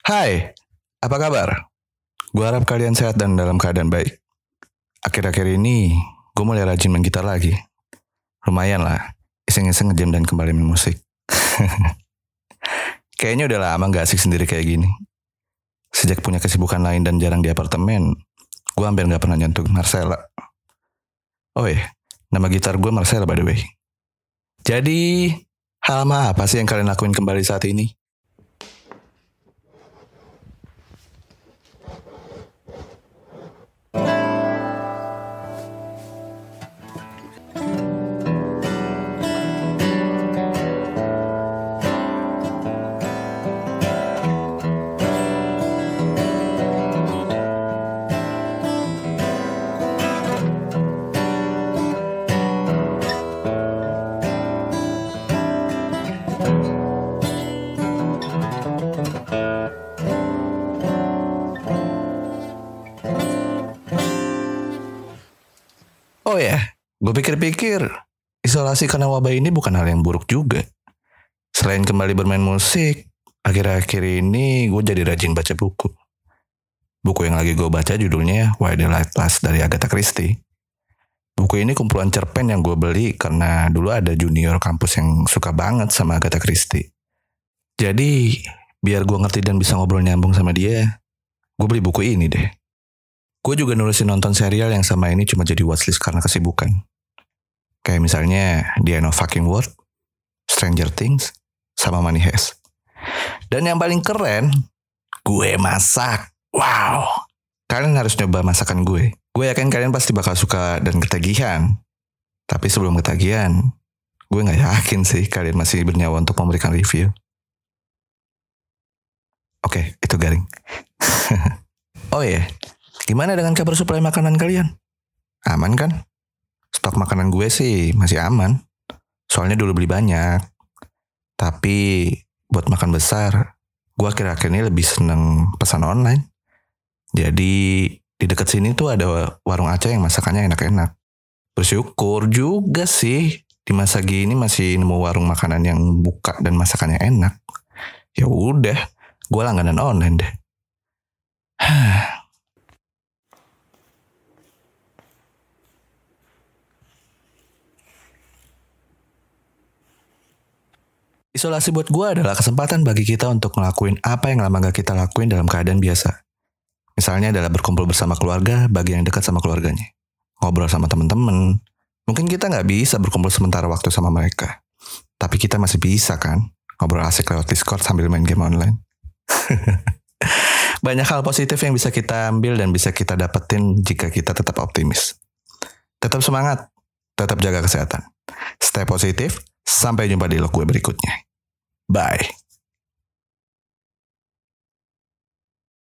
Hai, apa kabar? Gue harap kalian sehat dan dalam keadaan baik. Akhir-akhir ini, gue mulai rajin main gitar lagi. Lumayan lah, iseng-iseng ngejam dan kembali main musik. Kayaknya udah lama gak asik sendiri kayak gini. Sejak punya kesibukan lain dan jarang di apartemen, gue hampir gak pernah nyentuh Marcella. Oh iya, nama gitar gue Marcella by the way. Jadi, hal apa sih yang kalian lakuin kembali saat ini? Gue pikir-pikir isolasi karena wabah ini bukan hal yang buruk juga. Selain kembali bermain musik, akhir-akhir ini gue jadi rajin baca buku. Buku yang lagi gue baca judulnya Why the Light Last dari Agatha Christie. Buku ini kumpulan cerpen yang gue beli karena dulu ada junior kampus yang suka banget sama Agatha Christie. Jadi, biar gue ngerti dan bisa ngobrol nyambung sama dia, gue beli buku ini deh. Gue juga nulisin nonton serial yang sama ini cuma jadi watchlist karena kesibukan. Kayak misalnya The End of Fucking World, Stranger Things, sama Money Heist. Dan yang paling keren, gue masak. Wow. Kalian harus nyoba masakan gue. Gue yakin kalian pasti bakal suka dan ketagihan. Tapi sebelum ketagihan, gue gak yakin sih kalian masih bernyawa untuk memberikan review. Oke, itu garing. oh iya, yeah. Gimana dengan kabar suplai makanan kalian? Aman kan? Stok makanan gue sih masih aman. Soalnya dulu beli banyak. Tapi buat makan besar, gue akhir-akhir ini lebih seneng pesan online. Jadi di dekat sini tuh ada warung Aceh yang masakannya enak-enak. Bersyukur juga sih di masa gini masih nemu warung makanan yang buka dan masakannya enak. Ya udah, gue langganan online deh. Isolasi buat gue adalah kesempatan bagi kita untuk ngelakuin apa yang lama gak kita lakuin dalam keadaan biasa. Misalnya adalah berkumpul bersama keluarga bagi yang dekat sama keluarganya. Ngobrol sama temen-temen. Mungkin kita nggak bisa berkumpul sementara waktu sama mereka. Tapi kita masih bisa kan? Ngobrol asik lewat Discord sambil main game online. Banyak hal positif yang bisa kita ambil dan bisa kita dapetin jika kita tetap optimis. Tetap semangat, tetap jaga kesehatan. Stay positif, Sampai jumpa di log gue berikutnya. Bye.